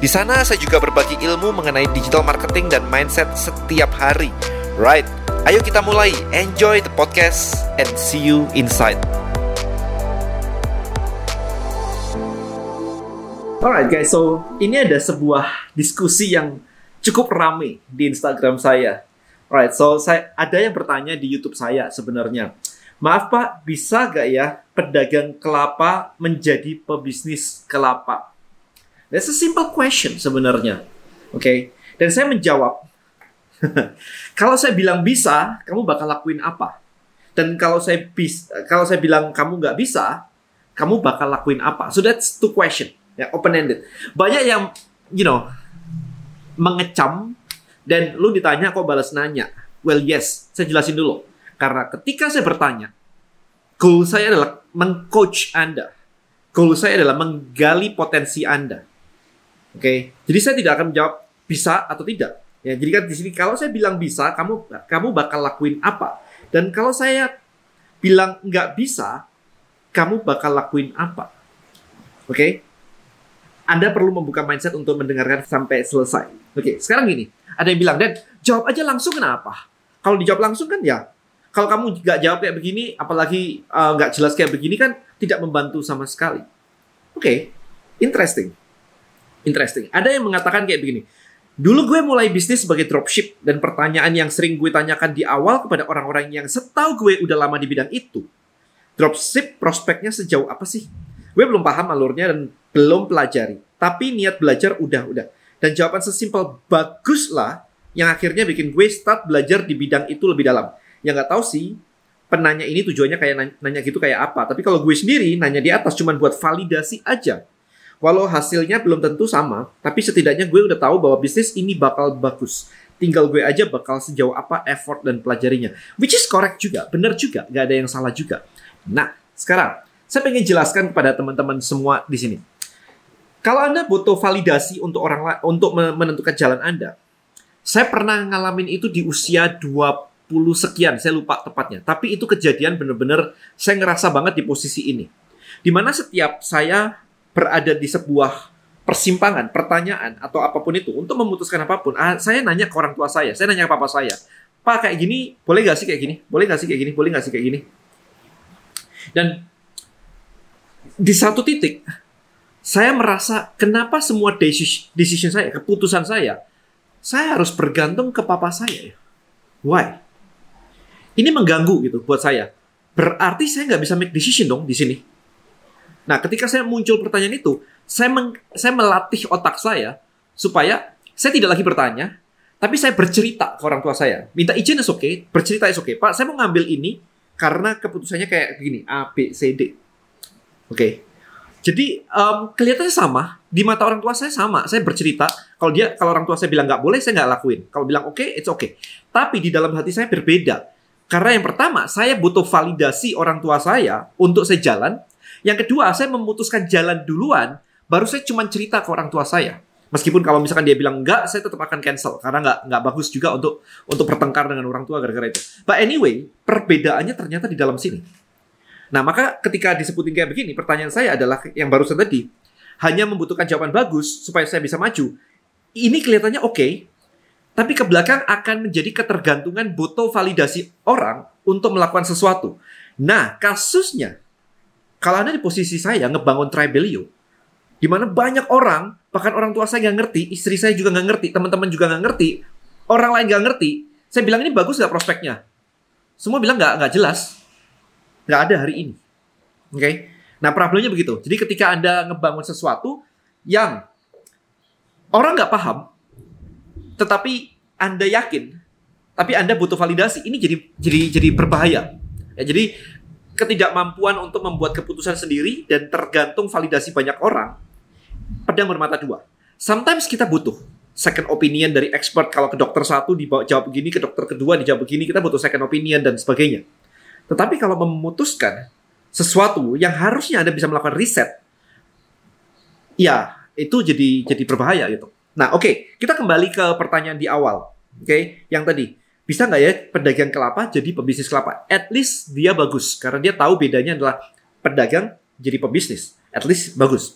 Di sana saya juga berbagi ilmu mengenai digital marketing dan mindset setiap hari. Right, ayo kita mulai. Enjoy the podcast and see you inside. Alright guys, so ini ada sebuah diskusi yang cukup ramai di Instagram saya. Alright, so saya ada yang bertanya di YouTube saya sebenarnya. Maaf Pak, bisa gak ya pedagang kelapa menjadi pebisnis kelapa? That's a simple question sebenarnya. Oke. Okay? Dan saya menjawab, kalau saya bilang bisa, kamu bakal lakuin apa? Dan kalau saya bis, kalau saya bilang kamu nggak bisa, kamu bakal lakuin apa? So that's two question, ya open ended. Banyak yang you know mengecam dan lu ditanya kok balas nanya. Well yes, saya jelasin dulu. Karena ketika saya bertanya, goal saya adalah mengcoach Anda. Goal saya adalah menggali potensi Anda. Oke, okay? jadi saya tidak akan menjawab bisa atau tidak. Ya, jadi kan di sini kalau saya bilang bisa, kamu kamu bakal lakuin apa? Dan kalau saya bilang nggak bisa, kamu bakal lakuin apa? Oke? Okay? Anda perlu membuka mindset untuk mendengarkan sampai selesai. Oke, okay, sekarang gini, ada yang bilang, dan jawab aja langsung kenapa? Kalau dijawab langsung kan ya, kalau kamu nggak jawab kayak begini, apalagi uh, nggak jelas kayak begini kan tidak membantu sama sekali. Oke, okay, interesting interesting. Ada yang mengatakan kayak begini. Dulu gue mulai bisnis sebagai dropship dan pertanyaan yang sering gue tanyakan di awal kepada orang-orang yang setahu gue udah lama di bidang itu. Dropship prospeknya sejauh apa sih? Gue belum paham alurnya dan belum pelajari. Tapi niat belajar udah-udah. Dan jawaban sesimpel bagus lah yang akhirnya bikin gue start belajar di bidang itu lebih dalam. Yang gak tahu sih penanya ini tujuannya kayak nanya, nanya gitu kayak apa. Tapi kalau gue sendiri nanya di atas cuma buat validasi aja Walau hasilnya belum tentu sama, tapi setidaknya gue udah tahu bahwa bisnis ini bakal bagus. Tinggal gue aja bakal sejauh apa effort dan pelajarinya. Which is correct juga, bener juga, gak ada yang salah juga. Nah, sekarang saya pengen jelaskan kepada teman-teman semua di sini. Kalau Anda butuh validasi untuk orang untuk menentukan jalan Anda, saya pernah ngalamin itu di usia 20 sekian, saya lupa tepatnya. Tapi itu kejadian bener-bener saya ngerasa banget di posisi ini. Di mana setiap saya berada di sebuah persimpangan, pertanyaan atau apa pun itu untuk memutuskan apa pun, ah, saya nanya ke orang tua saya, saya nanya ke papa saya, Pak kayak gini, boleh gak sih kayak gini? Boleh gak sih kayak gini? Boleh gak sih kayak gini? Dan di satu titik, saya merasa kenapa semua decision saya, keputusan saya, saya harus bergantung ke papa saya. Why? Ini mengganggu gitu buat saya. Berarti saya nggak bisa make decision dong di sini. Nah, ketika saya muncul pertanyaan itu, saya meng, saya melatih otak saya supaya saya tidak lagi bertanya, tapi saya bercerita ke orang tua saya. Minta izin is oke, okay, bercerita is oke. Okay. Pak, saya mau ngambil ini karena keputusannya kayak begini, A, B, C, D. Oke. Okay. Jadi um, kelihatannya sama di mata orang tua saya sama. Saya bercerita kalau dia kalau orang tua saya bilang nggak boleh, saya nggak lakuin. Kalau bilang oke, okay, it's okay. Tapi di dalam hati saya berbeda. Karena yang pertama, saya butuh validasi orang tua saya untuk saya jalan. Yang kedua, saya memutuskan jalan duluan, baru saya cuma cerita ke orang tua saya. Meskipun kalau misalkan dia bilang enggak, saya tetap akan cancel karena enggak enggak bagus juga untuk untuk bertengkar dengan orang tua gara-gara itu. But anyway, perbedaannya ternyata di dalam sini. Nah, maka ketika disebutin kayak begini, pertanyaan saya adalah yang barusan tadi, hanya membutuhkan jawaban bagus supaya saya bisa maju. Ini kelihatannya oke, okay, tapi ke belakang akan menjadi ketergantungan butuh validasi orang untuk melakukan sesuatu. Nah, kasusnya kalau Anda di posisi saya ngebangun Tribelio, di mana banyak orang, bahkan orang tua saya nggak ngerti, istri saya juga nggak ngerti, teman-teman juga nggak ngerti, orang lain nggak ngerti, saya bilang ini bagus nggak prospeknya? Semua bilang nggak nggak jelas, nggak ada hari ini. Oke, okay? nah problemnya begitu. Jadi ketika Anda ngebangun sesuatu yang orang nggak paham, tetapi Anda yakin, tapi Anda butuh validasi, ini jadi jadi jadi berbahaya. Ya, jadi ketidakmampuan untuk membuat keputusan sendiri dan tergantung validasi banyak orang, pedang bermata dua. Sometimes kita butuh. second opinion dari expert. Kalau ke dokter satu dijawab begini, ke dokter kedua dijawab begini, kita butuh second opinion dan sebagainya. Tetapi kalau memutuskan sesuatu yang harusnya Anda bisa melakukan riset, ya itu jadi jadi berbahaya gitu. Nah, oke, okay, kita kembali ke pertanyaan di awal. Oke, okay? yang tadi bisa nggak ya pedagang kelapa jadi pebisnis kelapa? At least dia bagus karena dia tahu bedanya adalah pedagang jadi pebisnis. At least bagus.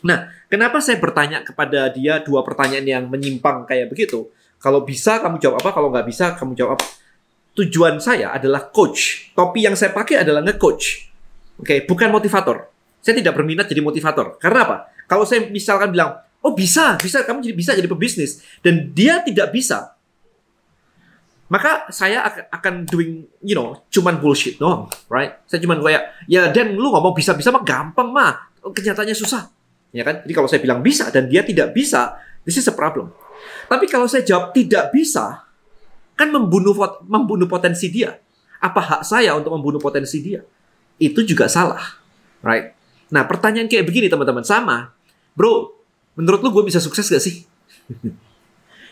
Nah, kenapa saya bertanya kepada dia dua pertanyaan yang menyimpang kayak begitu? Kalau bisa kamu jawab apa, kalau nggak bisa kamu jawab apa? Tujuan saya adalah coach. Topi yang saya pakai adalah nge-coach. Oke, okay? bukan motivator. Saya tidak berminat jadi motivator. Karena apa? Kalau saya misalkan bilang, oh bisa, bisa, kamu jadi bisa jadi pebisnis. Dan dia tidak bisa, maka saya akan doing you know cuman bullshit doang right? Saya cuman kayak ya dan lu ngomong bisa bisa mah gampang mah. Kenyataannya susah. Ya kan? Jadi kalau saya bilang bisa dan dia tidak bisa this is a problem. Tapi kalau saya jawab tidak bisa kan membunuh membunuh potensi dia. Apa hak saya untuk membunuh potensi dia? Itu juga salah right? Nah pertanyaan kayak begini teman-teman sama. Bro menurut lu gue bisa sukses gak sih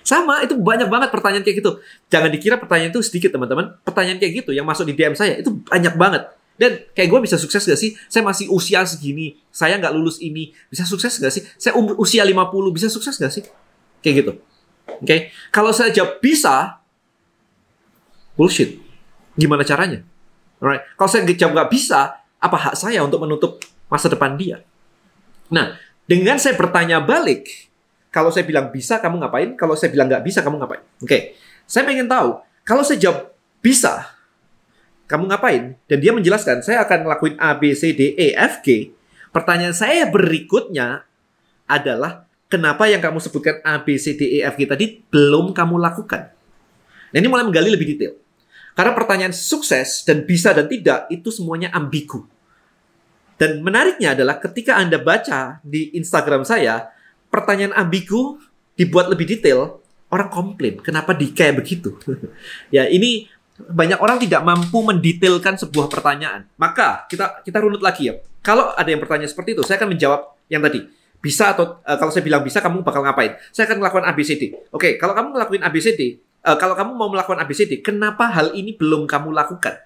Sama, itu banyak banget pertanyaan kayak gitu. Jangan dikira pertanyaan itu sedikit, teman-teman. Pertanyaan kayak gitu yang masuk di DM saya itu banyak banget. Dan kayak gue bisa sukses gak sih? Saya masih usia segini, saya nggak lulus ini, bisa sukses gak sih? Saya umur usia 50, bisa sukses gak sih? Kayak gitu. Oke, okay? kalau saya jawab bisa, bullshit. Gimana caranya? Alright. Kalau saya jawab nggak bisa, apa hak saya untuk menutup masa depan dia? Nah, dengan saya bertanya balik, kalau saya bilang bisa, kamu ngapain? Kalau saya bilang nggak bisa, kamu ngapain? Oke, okay. saya pengen tahu. Kalau saya jawab bisa, kamu ngapain? Dan dia menjelaskan, saya akan ngelakuin A, B, C, D, E, F, G. Pertanyaan saya berikutnya adalah, kenapa yang kamu sebutkan A, B, C, D, E, F, G tadi belum kamu lakukan? Nah, ini mulai menggali lebih detail. Karena pertanyaan sukses dan bisa dan tidak itu semuanya ambigu. Dan menariknya adalah ketika Anda baca di Instagram saya, pertanyaan ambigu dibuat lebih detail, orang komplain kenapa di kayak begitu. ya ini banyak orang tidak mampu mendetailkan sebuah pertanyaan. Maka kita kita runut lagi ya. Kalau ada yang bertanya seperti itu, saya akan menjawab yang tadi. Bisa atau uh, kalau saya bilang bisa, kamu bakal ngapain? Saya akan melakukan ABCD. Oke, kalau kamu ngelakuin ABCD, uh, eh, kalau kamu mau melakukan ABCD, kenapa hal ini belum kamu lakukan?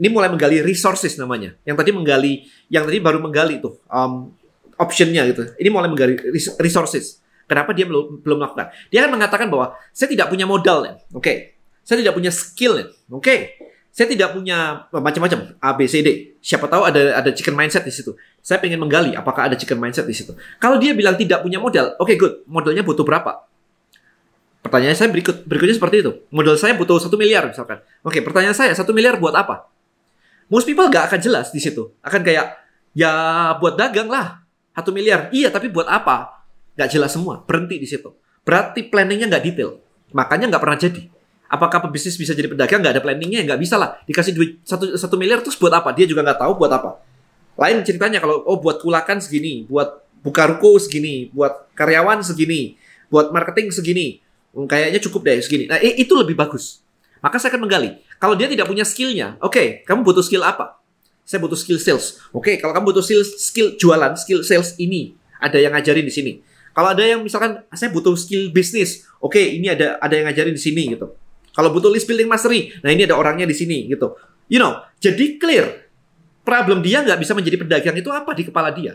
Ini mulai menggali resources namanya. Yang tadi menggali, yang tadi baru menggali tuh um, optionnya gitu. Ini mulai menggali resources. Kenapa dia belum belum melakukan? Dia akan mengatakan bahwa saya tidak punya modal, ya. oke. Okay. Saya tidak punya skill, oke. Okay. Saya tidak punya macam-macam A, B, C, D. Siapa tahu ada ada chicken mindset di situ. Saya pengen menggali apakah ada chicken mindset di situ. Kalau dia bilang tidak punya modal, oke okay, good. Modalnya butuh berapa? Pertanyaan saya berikut berikutnya seperti itu. Modal saya butuh satu miliar misalkan. Oke, okay, pertanyaan saya satu miliar buat apa? Most people gak akan jelas di situ. Akan kayak ya buat dagang lah satu miliar. Iya, tapi buat apa? Gak jelas semua. Berhenti di situ. Berarti planningnya nggak detail. Makanya nggak pernah jadi. Apakah pebisnis bisa jadi pedagang? Nggak ada planningnya, nggak bisa lah. Dikasih duit satu, satu miliar terus buat apa? Dia juga nggak tahu buat apa. Lain ceritanya kalau oh buat kulakan segini, buat buka ruko segini, buat karyawan segini, buat marketing segini, hmm, kayaknya cukup deh segini. Nah itu lebih bagus. Maka saya akan menggali. Kalau dia tidak punya skillnya, oke, okay, kamu butuh skill apa? Saya butuh skill sales. Oke, kalau kamu butuh skill skill jualan, skill sales ini ada yang ngajarin di sini. Kalau ada yang misalkan saya butuh skill bisnis, oke, ini ada ada yang ngajarin di sini gitu. Kalau butuh list building mastery, nah ini ada orangnya di sini gitu. You know, jadi clear. Problem dia nggak bisa menjadi pedagang itu apa di kepala dia.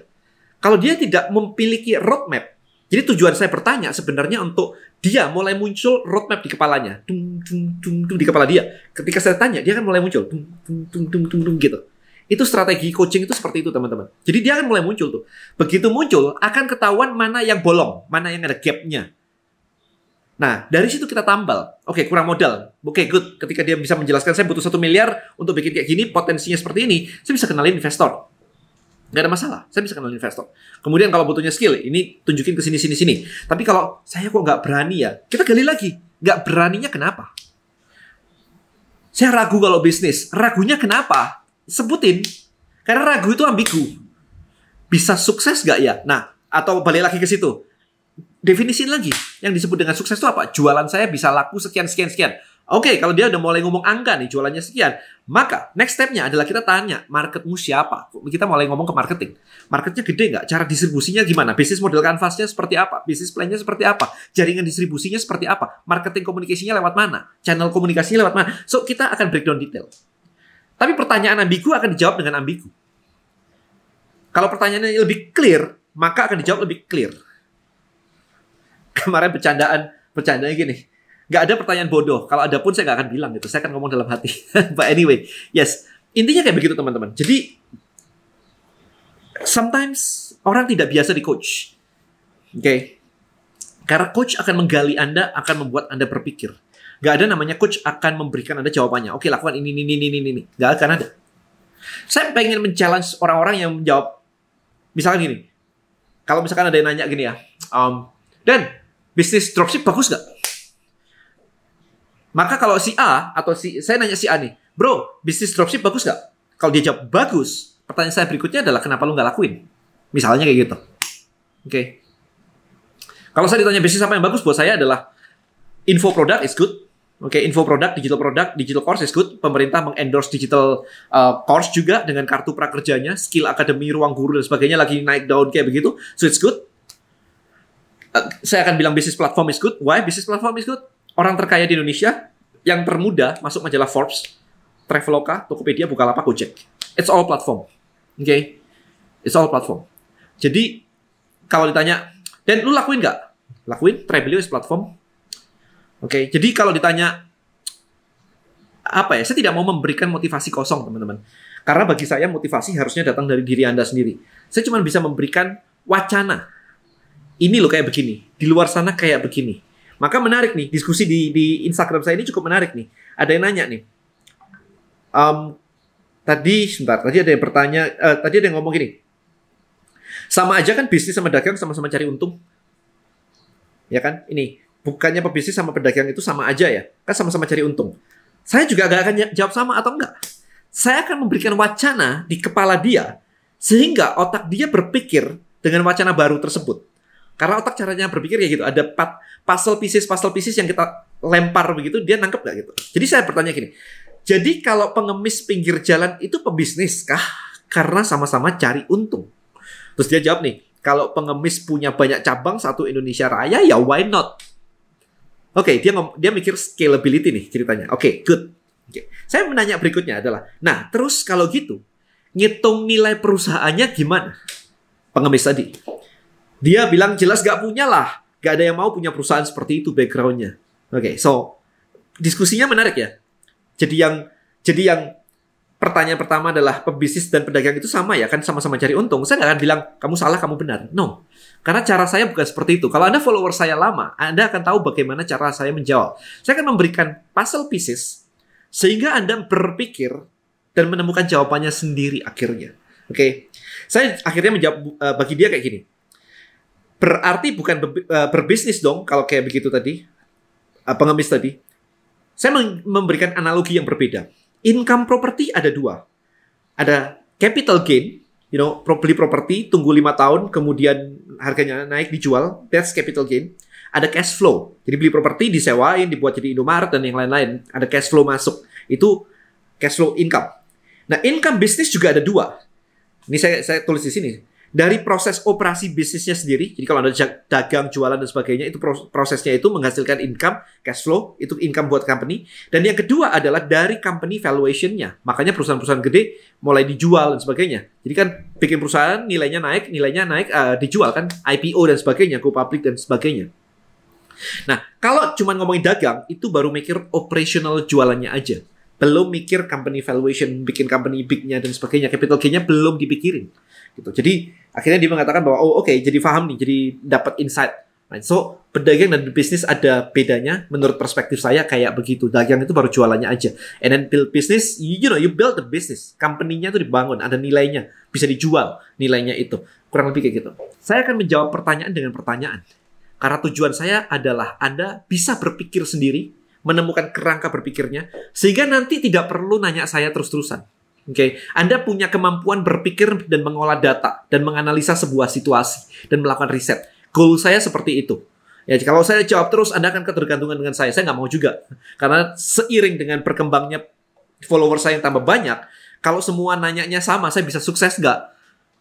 Kalau dia tidak memiliki roadmap, jadi tujuan saya bertanya sebenarnya untuk dia mulai muncul roadmap di kepalanya, dung, dung, dung, dung, di kepala dia. Ketika saya tanya, dia kan mulai muncul, dung, dung, dung, dung, dung, dung, gitu. Itu strategi coaching itu seperti itu teman-teman. Jadi dia akan mulai muncul tuh. Begitu muncul akan ketahuan mana yang bolong, mana yang ada gapnya. Nah, dari situ kita tambal. Oke, okay, kurang modal. Oke, okay, good. Ketika dia bisa menjelaskan saya butuh satu miliar untuk bikin kayak gini, potensinya seperti ini, saya bisa kenalin investor. Gak ada masalah, saya bisa kenalin investor. Kemudian kalau butuhnya skill, ini tunjukin ke sini, sini, sini. Tapi kalau saya kok nggak berani ya, kita gali lagi. Nggak beraninya kenapa? Saya ragu kalau bisnis. Ragunya kenapa? Sebutin. Karena ragu itu ambigu. Bisa sukses gak ya? Nah, atau balik lagi ke situ. Definisiin lagi. Yang disebut dengan sukses itu apa? Jualan saya bisa laku sekian, sekian, sekian. Oke, kalau dia udah mulai ngomong angka nih, jualannya sekian, maka next step-nya adalah kita tanya, marketmu siapa? Kita mulai ngomong ke marketing. Marketnya gede nggak? Cara distribusinya gimana? Bisnis model kanvasnya seperti apa? Bisnis plan-nya seperti apa? Jaringan distribusinya seperti apa? Marketing komunikasinya lewat mana? Channel komunikasinya lewat mana? So, kita akan breakdown detail. Tapi pertanyaan ambigu akan dijawab dengan ambigu. Kalau pertanyaannya lebih clear, maka akan dijawab lebih clear. Kemarin bercandaan, bercandanya gini, nggak ada pertanyaan bodoh. Kalau ada pun saya nggak akan bilang gitu. Saya akan ngomong dalam hati. But anyway, yes. Intinya kayak begitu teman-teman. Jadi sometimes orang tidak biasa di coach. Oke. Okay? Karena coach akan menggali Anda, akan membuat Anda berpikir. Gak ada namanya coach akan memberikan Anda jawabannya. Oke, lakukan ini, ini, ini, ini, ini. Gak akan ada. Saya pengen men-challenge orang-orang yang menjawab. Misalkan gini. Kalau misalkan ada yang nanya gini ya. Um, dan, bisnis dropship bagus gak? Maka kalau si A atau si saya nanya si A nih, bro, bisnis dropship bagus gak? Kalau dia jawab bagus, pertanyaan saya berikutnya adalah kenapa lu nggak lakuin? Misalnya kayak gitu. Oke. Okay. Kalau saya ditanya bisnis apa yang bagus buat saya adalah info produk is good. Oke, okay, info produk, digital produk, digital course is good. Pemerintah mengendorse digital uh, course juga dengan kartu prakerjanya, skill akademi, ruang guru dan sebagainya lagi naik daun kayak begitu. So it's good. Uh, saya akan bilang bisnis platform is good. Why bisnis platform is good? orang terkaya di Indonesia yang termuda masuk majalah Forbes, Traveloka, Tokopedia, Bukalapak, Gojek. It's all platform. Oke? Okay? It's all platform. Jadi kalau ditanya, dan lu lakuin nggak? Lakuin. Travelio is platform. Oke. Okay? Jadi kalau ditanya apa ya? Saya tidak mau memberikan motivasi kosong, teman-teman. Karena bagi saya motivasi harusnya datang dari diri Anda sendiri. Saya cuma bisa memberikan wacana. Ini loh kayak begini. Di luar sana kayak begini maka menarik nih, diskusi di, di Instagram saya ini cukup menarik nih. Ada yang nanya nih. Um, tadi, sebentar, tadi ada yang bertanya, uh, tadi ada yang ngomong gini. Sama aja kan bisnis sama dagang sama-sama cari untung. Ya kan? Ini, bukannya pebisnis sama pedagang itu sama aja ya? Kan sama-sama cari untung. Saya juga gak akan jawab sama atau enggak. Saya akan memberikan wacana di kepala dia, sehingga otak dia berpikir dengan wacana baru tersebut. Karena otak caranya berpikir ya gitu, ada pat, puzzle pieces puzzle pieces yang kita lempar begitu, dia nangkep gak gitu. Jadi saya bertanya gini, jadi kalau pengemis pinggir jalan itu pebisnis kah? Karena sama-sama cari untung. Terus dia jawab nih, kalau pengemis punya banyak cabang satu Indonesia Raya ya why not? Oke, okay, dia dia mikir scalability nih ceritanya. Oke, okay, good. Okay. Saya menanya berikutnya adalah, nah terus kalau gitu, ngitung nilai perusahaannya gimana? Pengemis tadi. Dia bilang jelas gak punya lah. Gak ada yang mau punya perusahaan seperti itu backgroundnya. Oke, okay, so diskusinya menarik ya. Jadi yang jadi yang pertanyaan pertama adalah pebisnis dan pedagang itu sama ya kan sama-sama cari untung. Saya nggak akan bilang kamu salah kamu benar. No. Karena cara saya bukan seperti itu. Kalau Anda follower saya lama, Anda akan tahu bagaimana cara saya menjawab. Saya akan memberikan puzzle pieces sehingga Anda berpikir dan menemukan jawabannya sendiri akhirnya. Oke. Okay? Saya akhirnya menjawab uh, bagi dia kayak gini. Berarti bukan uh, berbisnis dong kalau kayak begitu tadi. Uh, pengemis tadi. Saya memberikan analogi yang berbeda. Income property ada dua. Ada capital gain, you know, beli properti, tunggu lima tahun, kemudian harganya naik, dijual, that's capital gain. Ada cash flow, jadi beli properti, disewain, dibuat jadi Indomaret, dan yang lain-lain. Ada cash flow masuk. Itu cash flow income. Nah, income bisnis juga ada dua. Ini saya, saya tulis di sini dari proses operasi bisnisnya sendiri. Jadi kalau Anda dagang, jualan dan sebagainya itu prosesnya itu menghasilkan income, cash flow, itu income buat company. Dan yang kedua adalah dari company valuation-nya. Makanya perusahaan-perusahaan gede mulai dijual dan sebagainya. Jadi kan bikin perusahaan nilainya naik, nilainya naik uh, dijual kan IPO dan sebagainya, go public dan sebagainya. Nah, kalau cuma ngomongin dagang, itu baru mikir operational jualannya aja. Belum mikir company valuation, bikin company big-nya dan sebagainya. Capital gain-nya belum dipikirin. Gitu. Jadi akhirnya dia mengatakan bahwa oh oke okay, jadi paham nih, jadi dapat insight. Right. So pedagang dan bisnis ada bedanya menurut perspektif saya kayak begitu. Dagang itu baru jualannya aja. And then build business, you, you know, you build the business. Company-nya itu dibangun, ada nilainya, bisa dijual nilainya itu. Kurang lebih kayak gitu. Saya akan menjawab pertanyaan dengan pertanyaan. Karena tujuan saya adalah Anda bisa berpikir sendiri, menemukan kerangka berpikirnya, sehingga nanti tidak perlu nanya saya terus-terusan. Oke, okay. Anda punya kemampuan berpikir dan mengolah data dan menganalisa sebuah situasi dan melakukan riset. Goal saya seperti itu. Ya kalau saya jawab terus, Anda akan ketergantungan dengan saya. Saya nggak mau juga. Karena seiring dengan berkembangnya follower saya yang tambah banyak, kalau semua nanyanya sama, saya bisa sukses nggak?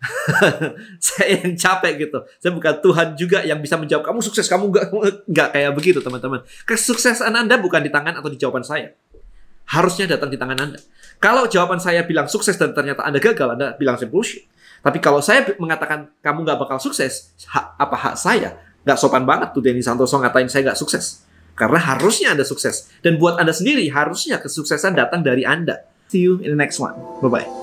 saya yang capek gitu. Saya bukan Tuhan juga yang bisa menjawab kamu sukses, kamu nggak nggak kayak begitu teman-teman. Kesuksesan Anda bukan di tangan atau di jawaban saya. Harusnya datang di tangan Anda. Kalau jawaban saya bilang sukses dan ternyata Anda gagal, Anda bilang saya bullshit. Tapi kalau saya mengatakan kamu nggak bakal sukses, hak, apa hak saya? Nggak sopan banget tuh Denny Santoso ngatain saya nggak sukses. Karena harusnya Anda sukses. Dan buat Anda sendiri, harusnya kesuksesan datang dari Anda. See you in the next one. Bye-bye.